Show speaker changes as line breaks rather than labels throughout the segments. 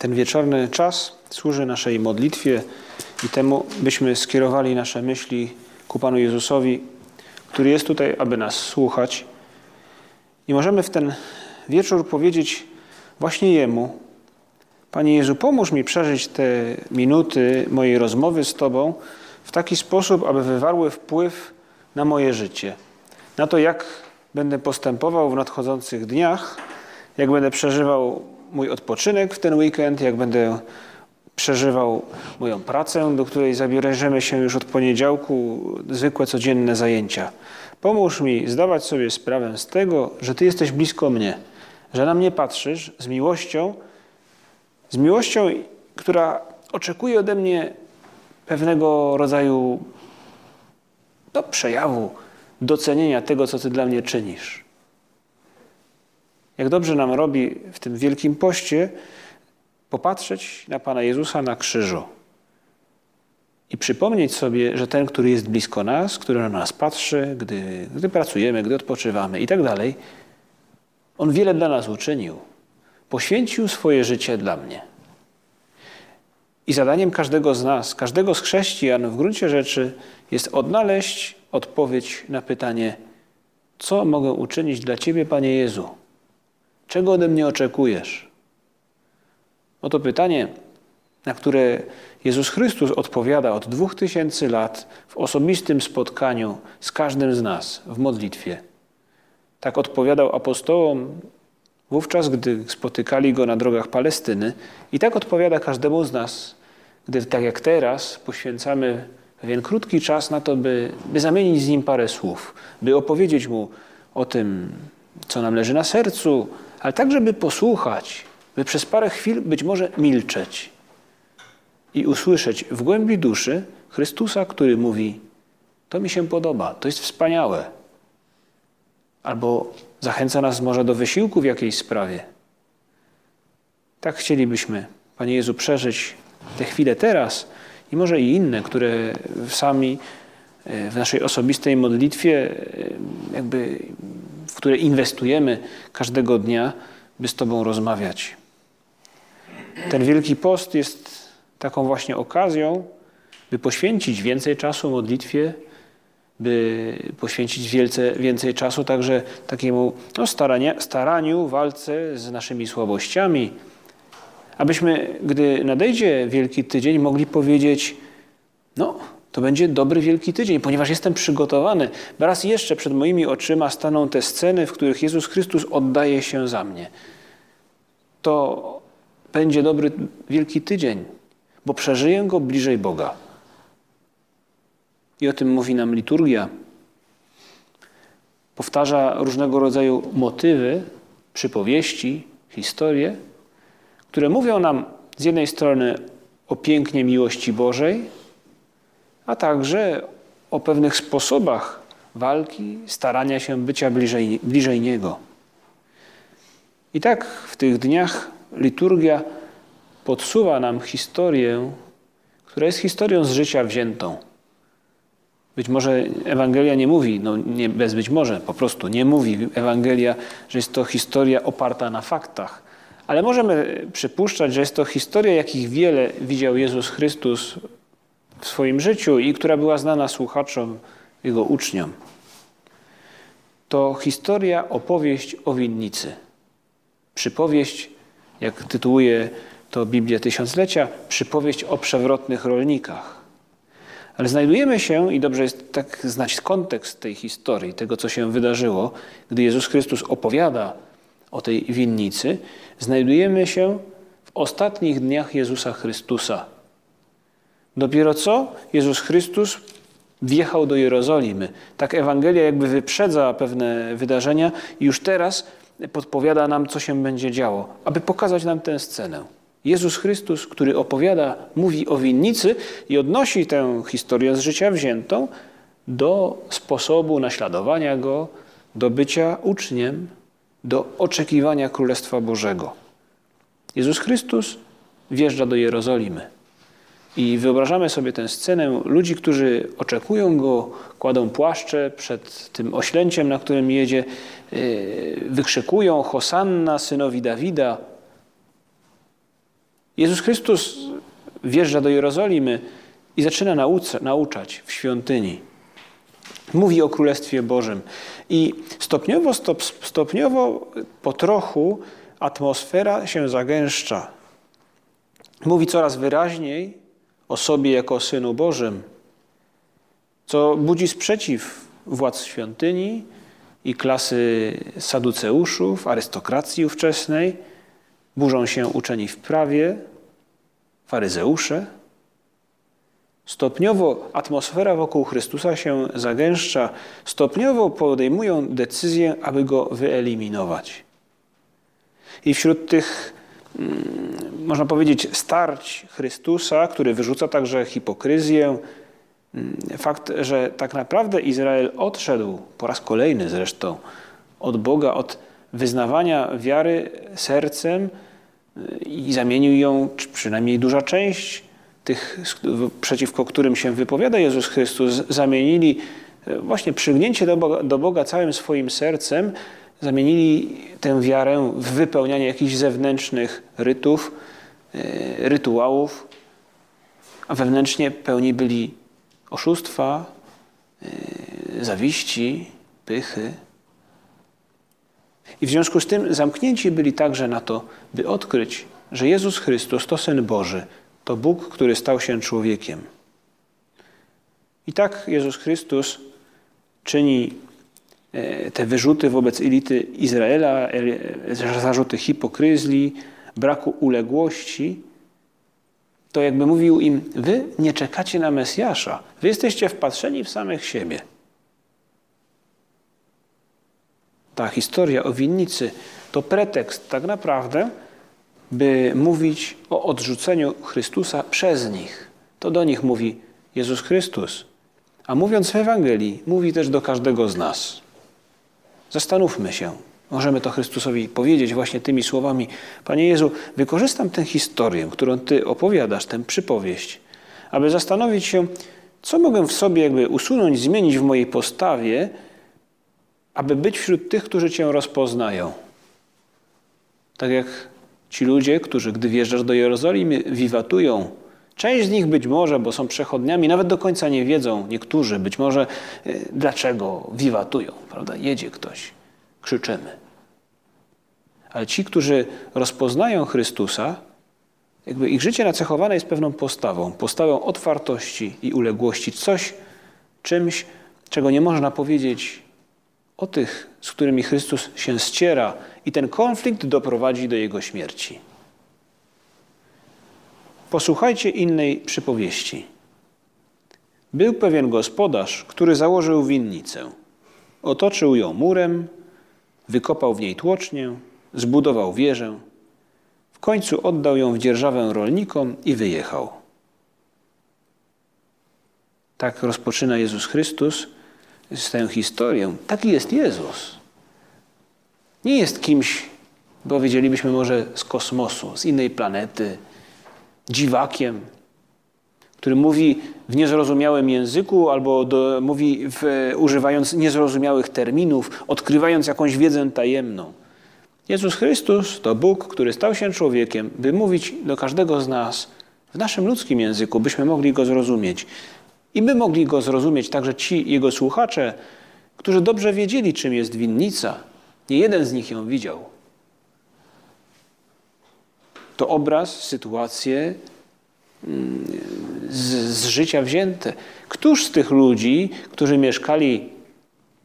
Ten wieczorny czas służy naszej modlitwie i temu, byśmy skierowali nasze myśli ku Panu Jezusowi, który jest tutaj, aby nas słuchać. I możemy w ten wieczór powiedzieć właśnie Jemu: Panie Jezu, pomóż mi przeżyć te minuty mojej rozmowy z Tobą w taki sposób, aby wywarły wpływ na moje życie, na to, jak będę postępował w nadchodzących dniach, jak będę przeżywał mój odpoczynek w ten weekend, jak będę przeżywał moją pracę, do której zabierzemy się już od poniedziałku, zwykłe codzienne zajęcia. Pomóż mi zdawać sobie sprawę z tego, że Ty jesteś blisko mnie, że na mnie patrzysz z miłością, z miłością, która oczekuje ode mnie pewnego rodzaju no, przejawu docenienia tego, co Ty dla mnie czynisz. Jak dobrze nam robi w tym wielkim poście popatrzeć na Pana Jezusa na krzyżu i przypomnieć sobie, że ten, który jest blisko nas, który na nas patrzy, gdy, gdy pracujemy, gdy odpoczywamy i tak dalej, on wiele dla nas uczynił. Poświęcił swoje życie dla mnie. I zadaniem każdego z nas, każdego z chrześcijan w gruncie rzeczy jest odnaleźć odpowiedź na pytanie, co mogę uczynić dla Ciebie, Panie Jezu? Czego ode mnie oczekujesz? Oto pytanie, na które Jezus Chrystus odpowiada od dwóch tysięcy lat w osobistym spotkaniu z każdym z nas w modlitwie. Tak odpowiadał apostołom wówczas, gdy spotykali go na drogach Palestyny, i tak odpowiada każdemu z nas, gdy tak jak teraz poświęcamy pewien krótki czas na to, by, by zamienić z nim parę słów, by opowiedzieć mu o tym, co nam leży na sercu, ale tak, żeby posłuchać, by przez parę chwil być może milczeć i usłyszeć w głębi duszy Chrystusa, który mówi: To mi się podoba, to jest wspaniałe. Albo zachęca nas może do wysiłku w jakiejś sprawie. Tak chcielibyśmy, Panie Jezu, przeżyć te chwile teraz i może i inne, które sami e, w naszej osobistej modlitwie, e, jakby, które inwestujemy każdego dnia, by z Tobą rozmawiać. Ten Wielki Post jest taką właśnie okazją, by poświęcić więcej czasu modlitwie, by poświęcić wielce, więcej czasu także takiemu no, starania, staraniu, walce z naszymi słabościami, abyśmy, gdy nadejdzie Wielki Tydzień, mogli powiedzieć: No, to będzie dobry Wielki Tydzień, ponieważ jestem przygotowany. Raz jeszcze przed moimi oczyma staną te sceny, w których Jezus Chrystus oddaje się za mnie. To będzie dobry Wielki Tydzień, bo przeżyję go bliżej Boga. I o tym mówi nam liturgia. Powtarza różnego rodzaju motywy, przypowieści, historie, które mówią nam z jednej strony o pięknie miłości Bożej, a także o pewnych sposobach walki, starania się bycia bliżej, bliżej Niego. I tak w tych dniach liturgia podsuwa nam historię, która jest historią z życia wziętą. Być może Ewangelia nie mówi, no nie, bez być może, po prostu nie mówi Ewangelia, że jest to historia oparta na faktach, ale możemy przypuszczać, że jest to historia, jakich wiele widział Jezus Chrystus w swoim życiu i która była znana słuchaczom, jego uczniom. To historia, opowieść o winnicy. Przypowieść, jak tytułuje to Biblia Tysiąclecia, przypowieść o przewrotnych rolnikach. Ale znajdujemy się, i dobrze jest tak znać kontekst tej historii, tego co się wydarzyło, gdy Jezus Chrystus opowiada o tej winnicy, znajdujemy się w ostatnich dniach Jezusa Chrystusa. Dopiero co Jezus Chrystus wjechał do Jerozolimy. Tak Ewangelia jakby wyprzedza pewne wydarzenia i już teraz podpowiada nam, co się będzie działo, aby pokazać nam tę scenę. Jezus Chrystus, który opowiada, mówi o winnicy i odnosi tę historię z życia wziętą do sposobu naśladowania Go, do bycia uczniem, do oczekiwania Królestwa Bożego. Jezus Chrystus wjeżdża do Jerozolimy. I wyobrażamy sobie tę scenę ludzi, którzy oczekują go, kładą płaszcze przed tym oślęciem, na którym jedzie, yy, wykrzykują Hosanna synowi Dawida. Jezus Chrystus wjeżdża do Jerozolimy i zaczyna nauczać w świątyni. Mówi o Królestwie Bożym. I stopniowo, stop, stopniowo, po trochu atmosfera się zagęszcza. Mówi coraz wyraźniej o sobie jako o Synu Bożym, co budzi sprzeciw władz świątyni i klasy saduceuszów, arystokracji ówczesnej. Burzą się uczeni w prawie, faryzeusze. Stopniowo atmosfera wokół Chrystusa się zagęszcza, stopniowo podejmują decyzję, aby go wyeliminować. I wśród tych można powiedzieć, starć Chrystusa, który wyrzuca także hipokryzję. Mm, fakt, że tak naprawdę Izrael odszedł po raz kolejny zresztą od Boga, od wyznawania wiary sercem y, i zamienił ją, czy przynajmniej duża część tych, przeciwko którym się wypowiada Jezus Chrystus, zamienili y, właśnie przygnięcie do Boga, do Boga całym swoim sercem Zamienili tę wiarę w wypełnianie jakichś zewnętrznych rytów, e, rytuałów, a wewnętrznie pełni byli oszustwa, e, zawiści, pychy. I w związku z tym zamknięci byli także na to, by odkryć, że Jezus Chrystus to Syn Boży, to Bóg, który stał się człowiekiem. I tak Jezus Chrystus czyni te wyrzuty wobec elity Izraela, e, zarzuty hipokryzji, braku uległości, to jakby mówił im: Wy nie czekacie na Mesjasza, wy jesteście wpatrzeni w samych siebie. Ta historia o winnicy to pretekst tak naprawdę, by mówić o odrzuceniu Chrystusa przez nich. To do nich mówi Jezus Chrystus. A mówiąc w Ewangelii, mówi też do każdego z nas. Zastanówmy się. Możemy to Chrystusowi powiedzieć właśnie tymi słowami: Panie Jezu, wykorzystam tę historię, którą Ty opowiadasz, tę przypowieść, aby zastanowić się, co mogę w sobie jakby usunąć, zmienić w mojej postawie, aby być wśród tych, którzy Cię rozpoznają. Tak jak ci ludzie, którzy, gdy wjeżdżasz do Jerozolimy, wiwatują. Część z nich być może, bo są przechodniami, nawet do końca nie wiedzą, niektórzy być może, y, dlaczego wiwatują, prawda? Jedzie ktoś, krzyczymy. Ale ci, którzy rozpoznają Chrystusa, jakby ich życie nacechowane jest pewną postawą, postawą otwartości i uległości, coś, czymś, czego nie można powiedzieć o tych, z którymi Chrystus się ściera, i ten konflikt doprowadzi do jego śmierci. Posłuchajcie innej przypowieści. Był pewien gospodarz, który założył winnicę. Otoczył ją murem, wykopał w niej tłocznię, zbudował wieżę. W końcu oddał ją w dzierżawę rolnikom i wyjechał. Tak rozpoczyna Jezus Chrystus tę historię. Taki jest Jezus. Nie jest kimś, powiedzielibyśmy może z kosmosu, z innej planety, dziwakiem, który mówi w niezrozumiałym języku albo do, mówi w, używając niezrozumiałych terminów, odkrywając jakąś wiedzę tajemną. Jezus Chrystus to Bóg, który stał się człowiekiem, by mówić do każdego z nas w naszym ludzkim języku, byśmy mogli go zrozumieć. I by mogli go zrozumieć także ci jego słuchacze, którzy dobrze wiedzieli, czym jest winnica. Nie jeden z nich ją widział. To obraz, sytuacje mm, z, z życia wzięte. Któż z tych ludzi, którzy mieszkali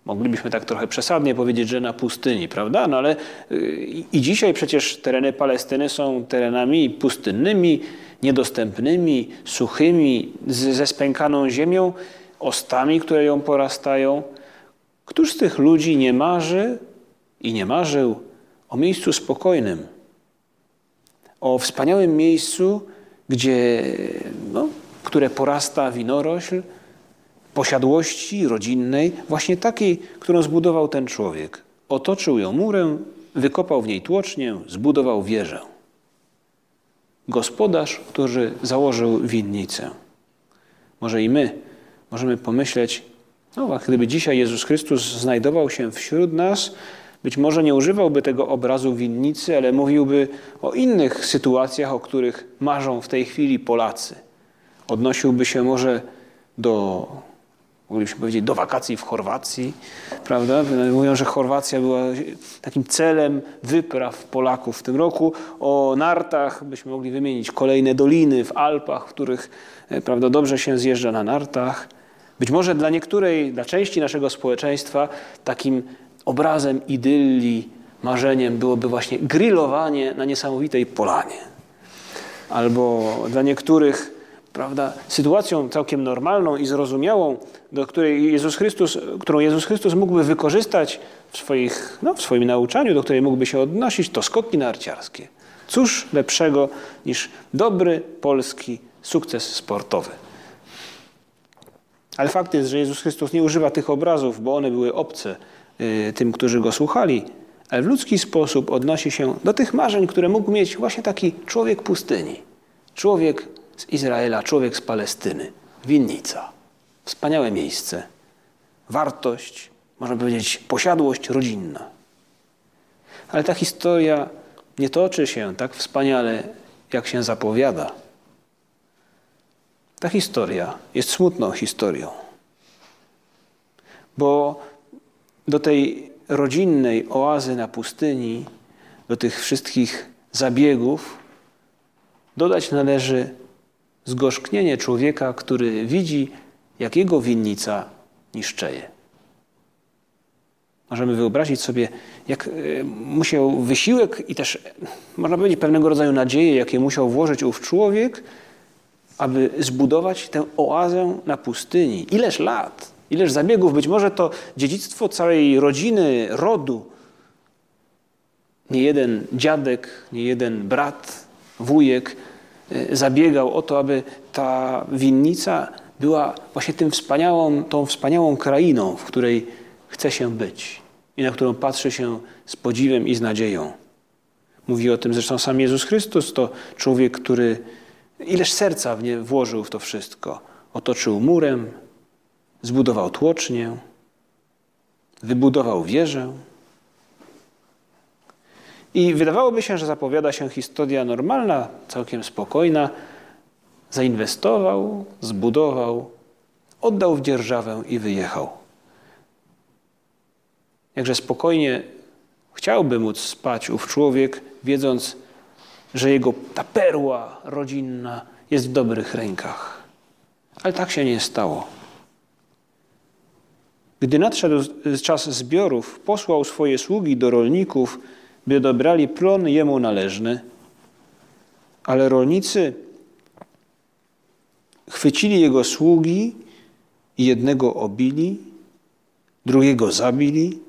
Moglibyśmy tak trochę przesadnie powiedzieć, że na pustyni, prawda? No ale y, i dzisiaj przecież tereny Palestyny są terenami pustynnymi, niedostępnymi, suchymi, ze spękaną ziemią, ostami, które ją porastają. Któż z tych ludzi nie marzy i nie marzył o miejscu spokojnym, o wspaniałym miejscu, gdzie, no, które porasta winorośl, posiadłości rodzinnej, właśnie takiej, którą zbudował ten człowiek. Otoczył ją murem, wykopał w niej tłocznię, zbudował wieżę. Gospodarz, który założył winnicę. Może i my możemy pomyśleć, no, gdyby dzisiaj Jezus Chrystus znajdował się wśród nas, być może nie używałby tego obrazu winnicy, ale mówiłby o innych sytuacjach, o których marzą w tej chwili Polacy. Odnosiłby się może do, moglibyśmy powiedzieć, do wakacji w Chorwacji, prawda? Mówią, że Chorwacja była takim celem wypraw Polaków w tym roku. O nartach byśmy mogli wymienić kolejne doliny w Alpach, w których e, prawda, dobrze się zjeżdża na nartach. Być może dla niektórej, dla części naszego społeczeństwa takim obrazem idylli, marzeniem byłoby właśnie grillowanie na niesamowitej polanie. Albo dla niektórych prawda, sytuacją całkiem normalną i zrozumiałą, do której Jezus Chrystus, którą Jezus Chrystus mógłby wykorzystać w, swoich, no, w swoim nauczaniu, do której mógłby się odnosić, to skoki narciarskie. Cóż lepszego niż dobry polski sukces sportowy. Ale fakt jest, że Jezus Chrystus nie używa tych obrazów, bo one były obce tym, którzy go słuchali, ale w ludzki sposób odnosi się do tych marzeń, które mógł mieć właśnie taki człowiek pustyni, człowiek z Izraela, człowiek z Palestyny, winnica. Wspaniałe miejsce, wartość, można powiedzieć, posiadłość rodzinna. Ale ta historia nie toczy się tak wspaniale, jak się zapowiada. Ta historia jest smutną historią, bo do tej rodzinnej oazy na pustyni, do tych wszystkich zabiegów, dodać należy zgorzknienie człowieka, który widzi, jak jego winnica niszczeje. Możemy wyobrazić sobie, jak e, musiał wysiłek i też, można powiedzieć, pewnego rodzaju nadzieję, jakie musiał włożyć ów człowiek, aby zbudować tę oazę na pustyni. Ileż lat, ileż zabiegów, być może to dziedzictwo całej rodziny, rodu. Nie jeden dziadek, nie jeden brat, wujek e, zabiegał o to, aby ta winnica była właśnie tym wspaniałą, tą wspaniałą krainą, w której chce się być i na którą patrzy się z podziwem i z nadzieją. Mówi o tym zresztą sam Jezus Chrystus, to człowiek, który Ileż serca w nie włożył w to wszystko. Otoczył murem, zbudował tłocznię, wybudował wieżę. I wydawałoby się, że zapowiada się historia normalna, całkiem spokojna. Zainwestował, zbudował, oddał w dzierżawę i wyjechał. Jakże spokojnie chciałby móc spać ów człowiek, wiedząc, że jego ta perła rodzinna jest w dobrych rękach. Ale tak się nie stało. Gdy nadszedł czas zbiorów, posłał swoje sługi do rolników, by dobrali plon jemu należny. Ale rolnicy chwycili jego sługi jednego obili, drugiego zabili,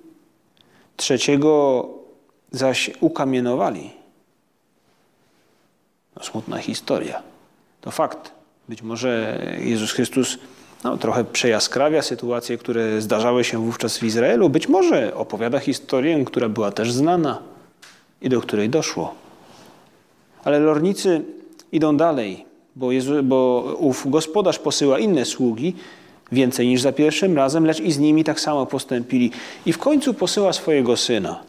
trzeciego zaś ukamienowali. No, smutna historia. To fakt. Być może Jezus Chrystus no, trochę przejaskrawia sytuacje, które zdarzały się wówczas w Izraelu. Być może opowiada historię, która była też znana i do której doszło. Ale lornicy idą dalej, bo, Jezu, bo ów gospodarz posyła inne sługi, więcej niż za pierwszym razem, lecz i z nimi tak samo postąpili. I w końcu posyła swojego syna.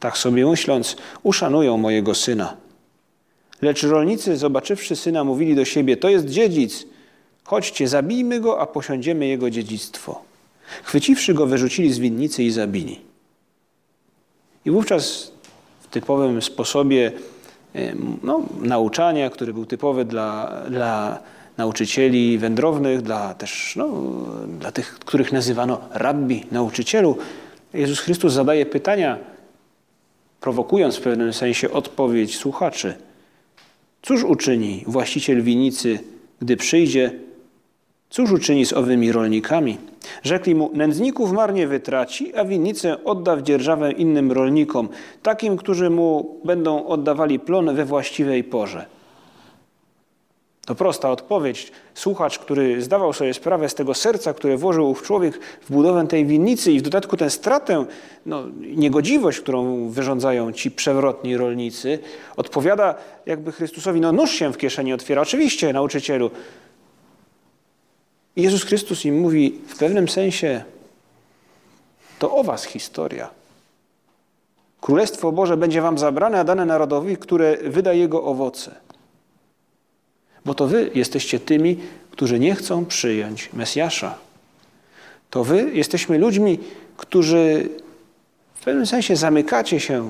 Tak sobie myśląc, uszanują mojego syna. Lecz rolnicy, zobaczywszy syna, mówili do siebie: To jest dziedzic. Chodźcie, zabijmy go, a posiądziemy jego dziedzictwo. Chwyciwszy go, wyrzucili z winnicy i zabili. I wówczas w typowym sposobie no, nauczania, który był typowy dla, dla nauczycieli wędrownych, dla też no, dla tych, których nazywano rabbi, nauczycielu, Jezus Chrystus zadaje pytania, prowokując w pewnym sensie odpowiedź słuchaczy. Cóż uczyni właściciel winicy, gdy przyjdzie Cóż uczyni z owymi rolnikami? Rzekli mu, nędzników marnie wytraci, a winnicę odda w dzierżawę innym rolnikom, takim, którzy mu będą oddawali plon we właściwej porze. To prosta odpowiedź. Słuchacz, który zdawał sobie sprawę z tego serca, które włożył ów człowiek w budowę tej winnicy i w dodatku tę stratę, no, niegodziwość, którą wyrządzają ci przewrotni rolnicy, odpowiada jakby Chrystusowi, no nóż się w kieszeni otwiera. Oczywiście, nauczycielu. I Jezus Chrystus im mówi w pewnym sensie, to o was historia. Królestwo Boże będzie wam zabrane, a dane narodowi, które wyda jego owoce. Bo to wy jesteście tymi, którzy nie chcą przyjąć Mesjasza. To wy jesteśmy ludźmi, którzy w pewnym sensie zamykacie się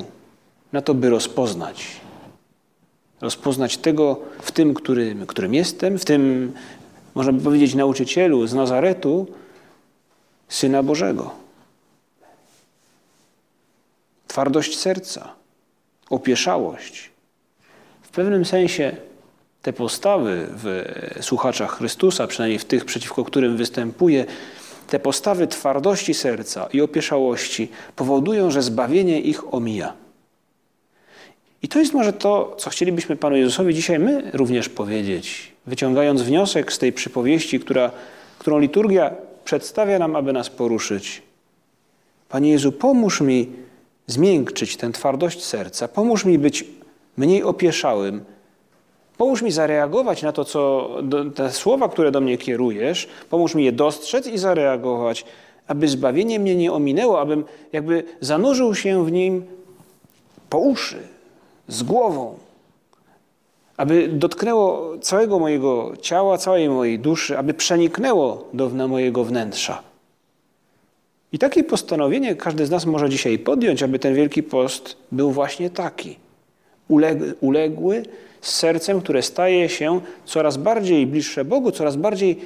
na to, by rozpoznać. Rozpoznać tego w tym, którym, którym jestem, w tym, można by powiedzieć, nauczycielu z Nazaretu, Syna Bożego. Twardość serca, opieszałość. W pewnym sensie te postawy w słuchaczach Chrystusa, przynajmniej w tych, przeciwko którym występuje, te postawy twardości serca i opieszałości powodują, że zbawienie ich omija. I to jest może to, co chcielibyśmy Panu Jezusowi dzisiaj my również powiedzieć, wyciągając wniosek z tej przypowieści, która, którą liturgia przedstawia nam, aby nas poruszyć. Panie Jezu, pomóż mi zmiękczyć tę twardość serca, pomóż mi być mniej opieszałym, Pomóż mi zareagować na to, co, te słowa, które do mnie kierujesz, pomóż mi je dostrzec i zareagować, aby zbawienie mnie nie ominęło, abym jakby zanurzył się w nim po uszy, z głową, aby dotknęło całego mojego ciała, całej mojej duszy, aby przeniknęło do mojego wnętrza. I takie postanowienie każdy z nas może dzisiaj podjąć, aby ten Wielki Post był właśnie taki. Uległy, uległy z sercem, które staje się coraz bardziej bliższe Bogu, coraz bardziej,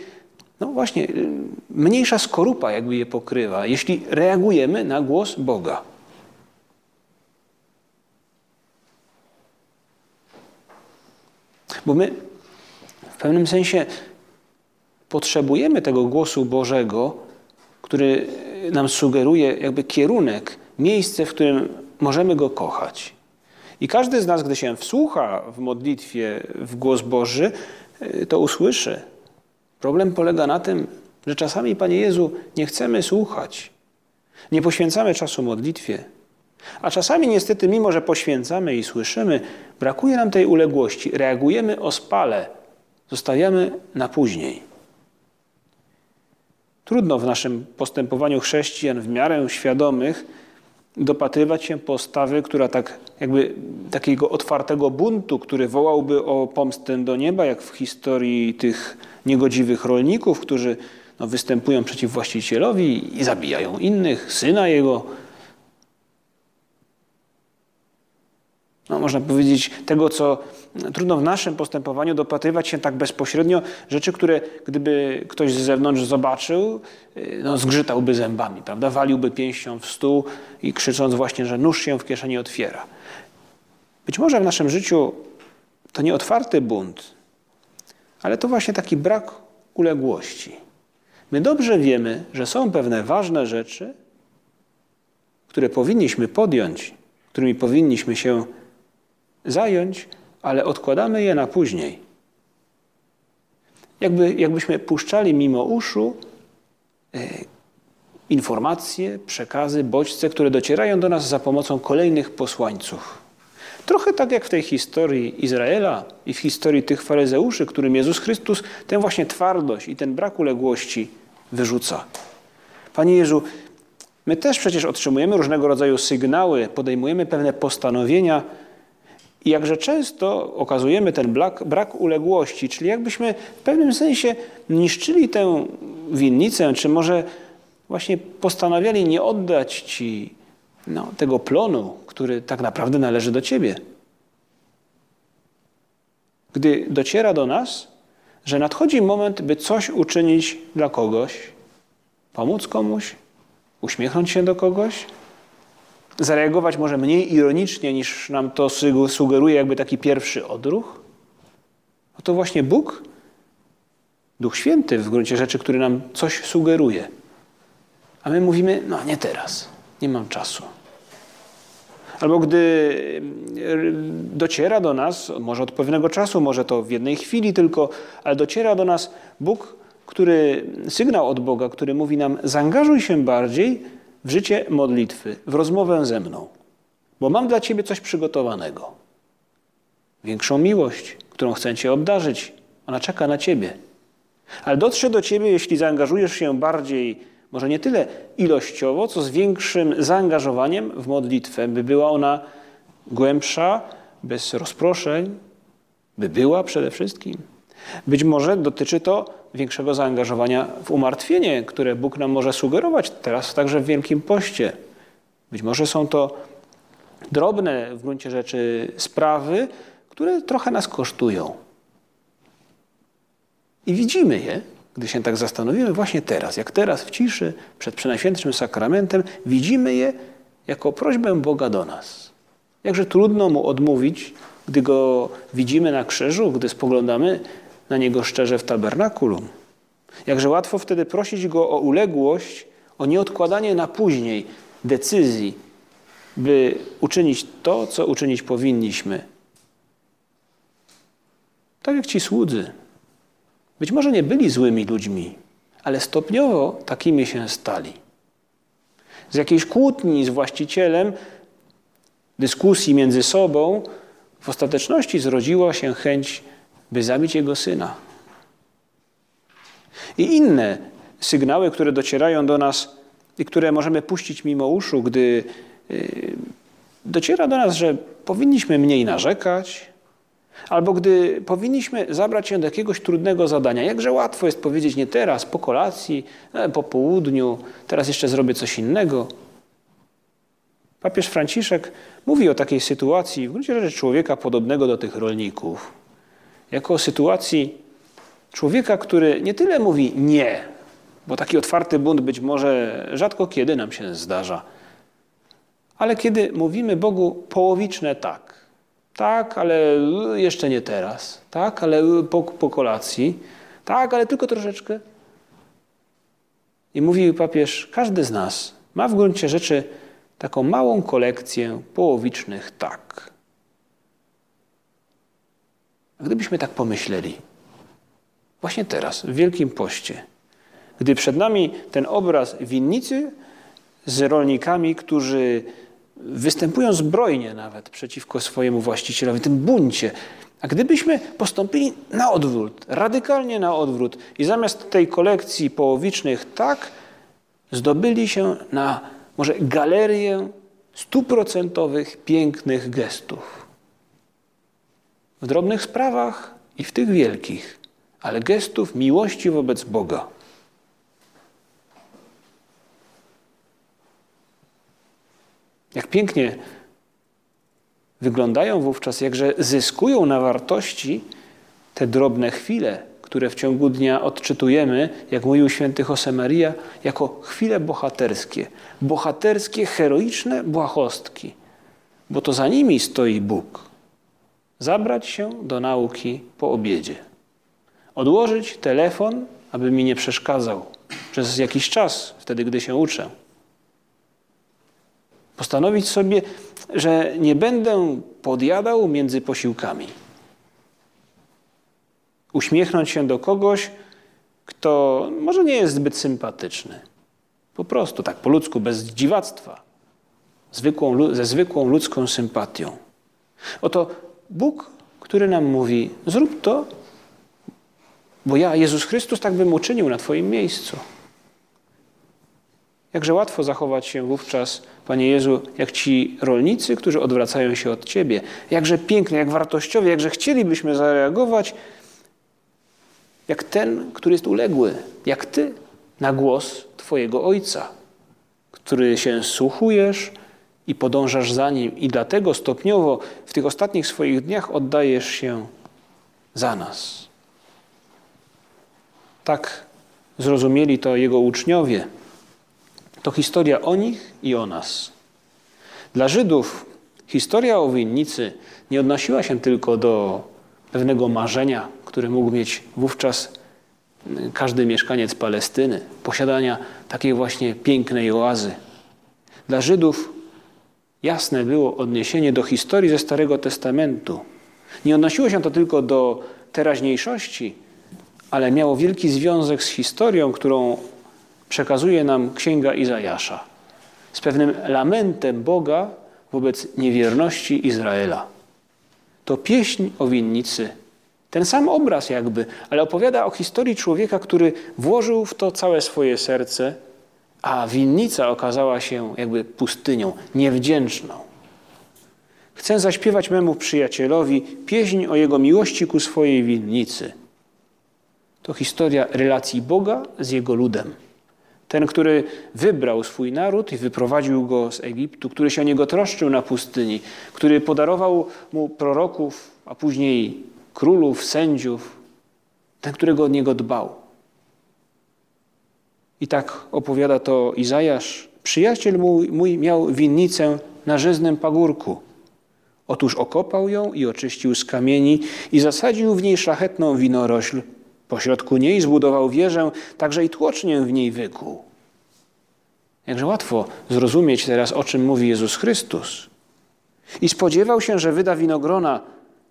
no właśnie, y, mniejsza skorupa jakby je pokrywa, jeśli reagujemy na głos Boga. Bo my w pewnym sensie potrzebujemy tego głosu Bożego, który nam sugeruje jakby kierunek, miejsce, w którym możemy go kochać. I każdy z nas, gdy się wsłucha w modlitwie w głos Boży, y, to usłyszy. Problem polega na tym, że czasami, Panie Jezu, nie chcemy słuchać. Nie poświęcamy czasu modlitwie. A czasami niestety, mimo że poświęcamy i słyszymy, brakuje nam tej uległości. Reagujemy ospale, zostawiamy na później. Trudno w naszym postępowaniu chrześcijan w miarę świadomych dopatrywać się postawy, która tak jakby takiego otwartego buntu, który wołałby o pomstę do nieba, jak w historii tych niegodziwych rolników, którzy no, występują przeciw właścicielowi i zabijają innych, syna jego. No, można powiedzieć tego, co trudno w naszym postępowaniu dopatrywać się tak bezpośrednio, rzeczy, które gdyby ktoś z zewnątrz zobaczył, no, zgrzytałby zębami, prawda? Waliłby pięścią w stół i krzycząc właśnie, że nóż się w kieszeni otwiera. Być może w naszym życiu to nie otwarty bunt, ale to właśnie taki brak uległości. My dobrze wiemy, że są pewne ważne rzeczy, które powinniśmy podjąć, którymi powinniśmy się zająć, ale odkładamy je na później. Jakby, jakbyśmy puszczali mimo uszu e, informacje, przekazy, bodźce, które docierają do nas za pomocą kolejnych posłańców. Trochę tak jak w tej historii Izraela i w historii tych faryzeuszy, którym Jezus Chrystus tę właśnie twardość i ten brak uległości wyrzuca. Panie Jezu, my też przecież otrzymujemy różnego rodzaju sygnały, podejmujemy pewne postanowienia i jakże często okazujemy ten brak, brak uległości, czyli jakbyśmy w pewnym sensie niszczyli tę winnicę, czy może właśnie postanawiali nie oddać Ci no, tego plonu, który tak naprawdę należy do Ciebie. Gdy dociera do nas, że nadchodzi moment, by coś uczynić dla kogoś, pomóc komuś, uśmiechnąć się do kogoś, zareagować może mniej ironicznie niż nam to sugeruje jakby taki pierwszy odruch, no to właśnie Bóg Duch Święty w gruncie rzeczy, który nam coś sugeruje. A my mówimy, no nie teraz, nie mam czasu. Albo gdy mm, dociera do nas, może od pewnego czasu, może to w jednej chwili tylko, ale dociera do nas Bóg, który, sygnał od Boga, który mówi nam: zaangażuj się bardziej w życie modlitwy, w rozmowę ze mną, bo mam dla ciebie coś przygotowanego. Większą miłość, którą chcę cię obdarzyć, ona czeka na ciebie. Ale dotrze do ciebie, jeśli zaangażujesz się bardziej może nie tyle ilościowo, co z większym zaangażowaniem w modlitwę, by była ona głębsza, bez rozproszeń, by była przede wszystkim. Być może dotyczy to większego zaangażowania w umartwienie, które Bóg nam może sugerować teraz także w Wielkim Poście. Być może są to drobne w gruncie rzeczy sprawy, które trochę nas kosztują. I widzimy je, gdy się tak zastanowimy, właśnie teraz, jak teraz w ciszy, przed Przenajświętszym Sakramentem, widzimy je jako prośbę Boga do nas. Jakże trudno Mu odmówić, gdy Go widzimy na krzyżu, gdy spoglądamy na Niego szczerze w tabernakulum. Jakże łatwo wtedy prosić Go o uległość, o nieodkładanie na później decyzji, by uczynić to, co uczynić powinniśmy. Tak jak ci słudzy, być może nie byli złymi ludźmi, ale stopniowo takimi się stali. Z jakiejś kłótni z właścicielem, dyskusji między sobą, w ostateczności zrodziła się chęć, by zabić jego syna. I inne sygnały, które docierają do nas i które możemy puścić mimo uszu, gdy y, dociera do nas, że powinniśmy mniej narzekać, Albo gdy powinniśmy zabrać się do jakiegoś trudnego zadania, jakże łatwo jest powiedzieć nie teraz, po kolacji, e, po południu, teraz jeszcze zrobię coś innego. Papież Franciszek mówi o takiej sytuacji, w gruncie rzeczy człowieka podobnego do tych rolników, jako o sytuacji człowieka, który nie tyle mówi nie, bo taki otwarty bunt być może rzadko kiedy nam się zdarza, ale kiedy mówimy Bogu połowiczne tak. Tak, ale jeszcze nie teraz. Tak, ale po, po kolacji. Tak, ale tylko troszeczkę. I mówi papież, każdy z nas ma w gruncie rzeczy taką małą kolekcję połowicznych tak. Gdybyśmy tak pomyśleli, właśnie teraz, w Wielkim Poście, gdy przed nami ten obraz winnicy z rolnikami, którzy występują zbrojnie nawet przeciwko swojemu właścicielowi, tym buncie. A gdybyśmy postąpili na odwrót, radykalnie na odwrót i zamiast tej kolekcji połowicznych tak, zdobyli się na może galerię stuprocentowych pięknych gestów. W drobnych sprawach i w tych wielkich, ale gestów miłości wobec Boga. Jak pięknie wyglądają wówczas, jakże zyskują na wartości te drobne chwile, które w ciągu dnia odczytujemy, jak mówił święty Josemaria, jako chwile bohaterskie. Bohaterskie, heroiczne błahostki, bo to za nimi stoi Bóg. Zabrać się do nauki po obiedzie. Odłożyć telefon, aby mi nie przeszkadzał przez jakiś czas, wtedy gdy się uczę Postanowić sobie, że nie będę podjadał między posiłkami. Uśmiechnąć się do kogoś, kto może nie jest zbyt sympatyczny. Po prostu, tak po ludzku, bez dziwactwa, zwykłą, ze zwykłą ludzką sympatią. Oto Bóg, który nam mówi: zrób to, bo ja, Jezus Chrystus, tak bym uczynił na Twoim miejscu. Jakże łatwo zachować się wówczas, Panie Jezu, jak ci rolnicy, którzy odwracają się od Ciebie. Jakże pięknie, jak wartościowie, jakże chcielibyśmy zareagować, jak ten, który jest uległy, jak Ty, na głos Twojego Ojca, który się słuchujesz i podążasz za Nim i dlatego stopniowo w tych ostatnich swoich dniach oddajesz się za nas. Tak zrozumieli to Jego uczniowie to historia o nich i o nas. Dla Żydów historia o winnicy nie odnosiła się tylko do pewnego marzenia, które mógł mieć wówczas każdy mieszkaniec Palestyny, posiadania takiej właśnie pięknej oazy. Dla Żydów jasne było odniesienie do historii ze Starego Testamentu. Nie odnosiło się to tylko do teraźniejszości, ale miało wielki związek z historią, którą przekazuje nam Księga Izajasza. Z pewnym lamentem Boga wobec niewierności Izraela. To pieśń o winnicy. Ten sam obraz jakby, ale opowiada o historii człowieka, który włożył w to całe swoje serce, a winnica okazała się jakby pustynią, niewdzięczną. Chcę zaśpiewać memu przyjacielowi pieśń o jego miłości ku swojej winnicy. To historia relacji Boga z jego ludem. Ten, który wybrał swój naród i wyprowadził go z Egiptu, który się o niego troszczył na pustyni, który podarował mu proroków, a później królów, sędziów, ten, którego od niego dbał. I tak opowiada to Izajasz. Przyjaciel mój, mój miał winnicę na żyznym pagórku. Otóż okopał ją i oczyścił z kamieni i zasadził w niej szlachetną winorośl, Pośrodku niej zbudował wieżę, także i tłocznię w niej wykuł. Jakże łatwo zrozumieć teraz, o czym mówi Jezus Chrystus. I spodziewał się, że wyda winogrona,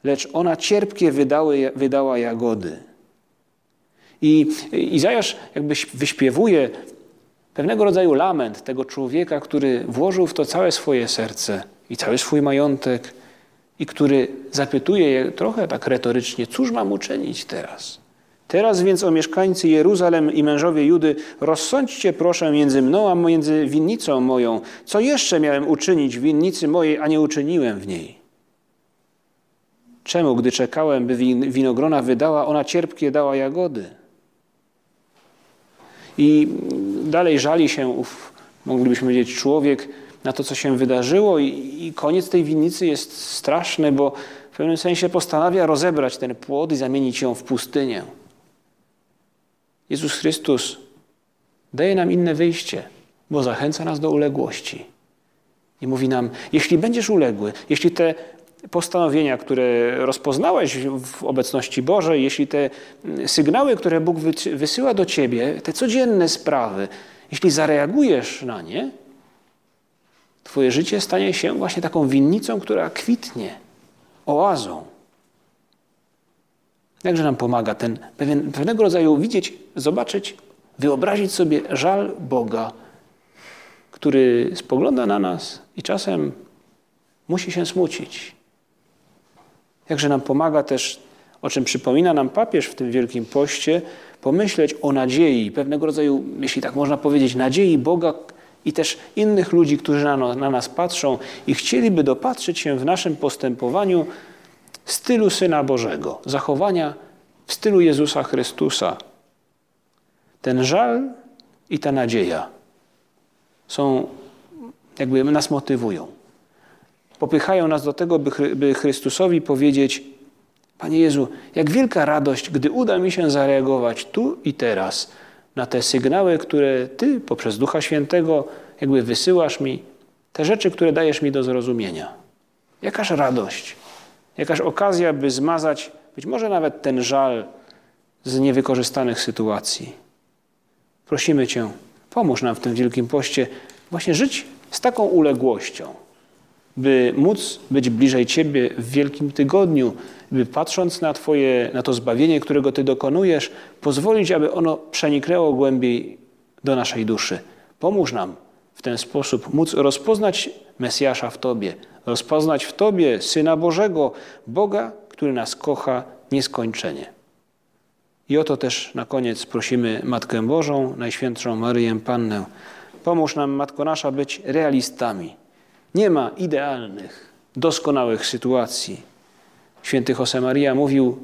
lecz ona cierpkie wydały, wydała jagody. I Izajasz jakby wyśpiewuje pewnego rodzaju lament tego człowieka, który włożył w to całe swoje serce i cały swój majątek i który zapytuje je trochę tak retorycznie, cóż mam uczynić teraz? Teraz więc o mieszkańcy Jeruzalem i mężowie Judy, rozsądźcie proszę między mną a między winnicą moją. Co jeszcze miałem uczynić w winnicy mojej, a nie uczyniłem w niej? Czemu, gdy czekałem, by winogrona wydała, ona cierpkie dała jagody? I dalej żali się ów, moglibyśmy powiedzieć, człowiek na to, co się wydarzyło i, i koniec tej winnicy jest straszny, bo w pewnym sensie postanawia rozebrać ten płod i zamienić ją w pustynię. Jezus Chrystus daje nam inne wyjście, bo zachęca nas do uległości. I mówi nam, jeśli będziesz uległy, jeśli te postanowienia, które rozpoznałeś w obecności Bożej, jeśli te sygnały, które Bóg wysyła do ciebie, te codzienne sprawy, jeśli zareagujesz na nie, Twoje życie stanie się właśnie taką winnicą, która kwitnie, oazą. Jakże nam pomaga ten pewien, pewnego rodzaju widzieć, zobaczyć, wyobrazić sobie żal Boga, który spogląda na nas i czasem musi się smucić. Jakże nam pomaga też, o czym przypomina nam papież w tym Wielkim Poście, pomyśleć o nadziei, pewnego rodzaju, jeśli tak można powiedzieć, nadziei Boga i też innych ludzi, którzy na, na nas patrzą i chcieliby dopatrzyć się w naszym postępowaniu stylu Syna Bożego, zachowania w stylu Jezusa Chrystusa. Ten żal i ta nadzieja są, jakby nas motywują. Popychają nas do tego, by Chrystusowi powiedzieć: Panie Jezu, jak wielka radość, gdy uda mi się zareagować tu i teraz na te sygnały, które Ty poprzez Ducha Świętego jakby wysyłasz mi, te rzeczy, które dajesz mi do zrozumienia. Jakaż radość, jakaż okazja, by zmazać być może nawet ten żal z niewykorzystanych sytuacji. Prosimy Cię, pomóż nam w tym Wielkim Poście właśnie żyć z taką uległością, by móc być bliżej Ciebie w Wielkim Tygodniu, by patrząc na Twoje, na to zbawienie, którego Ty dokonujesz, pozwolić, aby ono przeniknęło głębiej do naszej duszy. Pomóż nam w ten sposób móc rozpoznać Mesjasza w Tobie, rozpoznać w Tobie Syna Bożego, Boga, który nas kocha nieskończenie. I o to też na koniec prosimy Matkę Bożą, Najświętszą Maryję Pannę. Pomóż nam, Matko Nasza, być realistami. Nie ma idealnych, doskonałych sytuacji. Święty Josemaria mówił,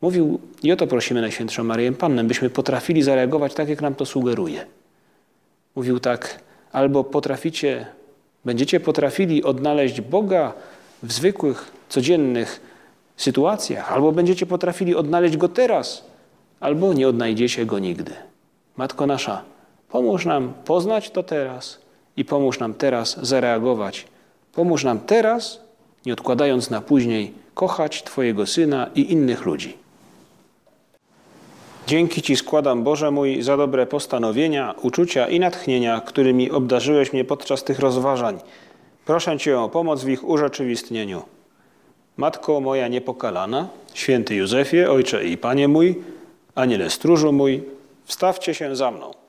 mówił, i o to prosimy Najświętszą Maryję Pannę, byśmy potrafili zareagować tak, jak nam to sugeruje. Mówił tak, albo potraficie, będziecie potrafili odnaleźć Boga w zwykłych, codziennych sytuacjach, albo będziecie potrafili odnaleźć Go teraz, albo nie odnajdziecie Go nigdy. Matko nasza, pomóż nam poznać to teraz i pomóż nam teraz zareagować. Pomóż nam teraz, nie odkładając na później, kochać Twojego Syna i innych ludzi. Dzięki Ci składam, Boże mój, za dobre postanowienia, uczucia i natchnienia, którymi obdarzyłeś mnie podczas tych rozważań. Proszę Cię o pomoc w ich urzeczywistnieniu. Matko moja niepokalana, święty Józefie, Ojcze i Panie mój, Aniele stróżu mój, wstawcie się za mną.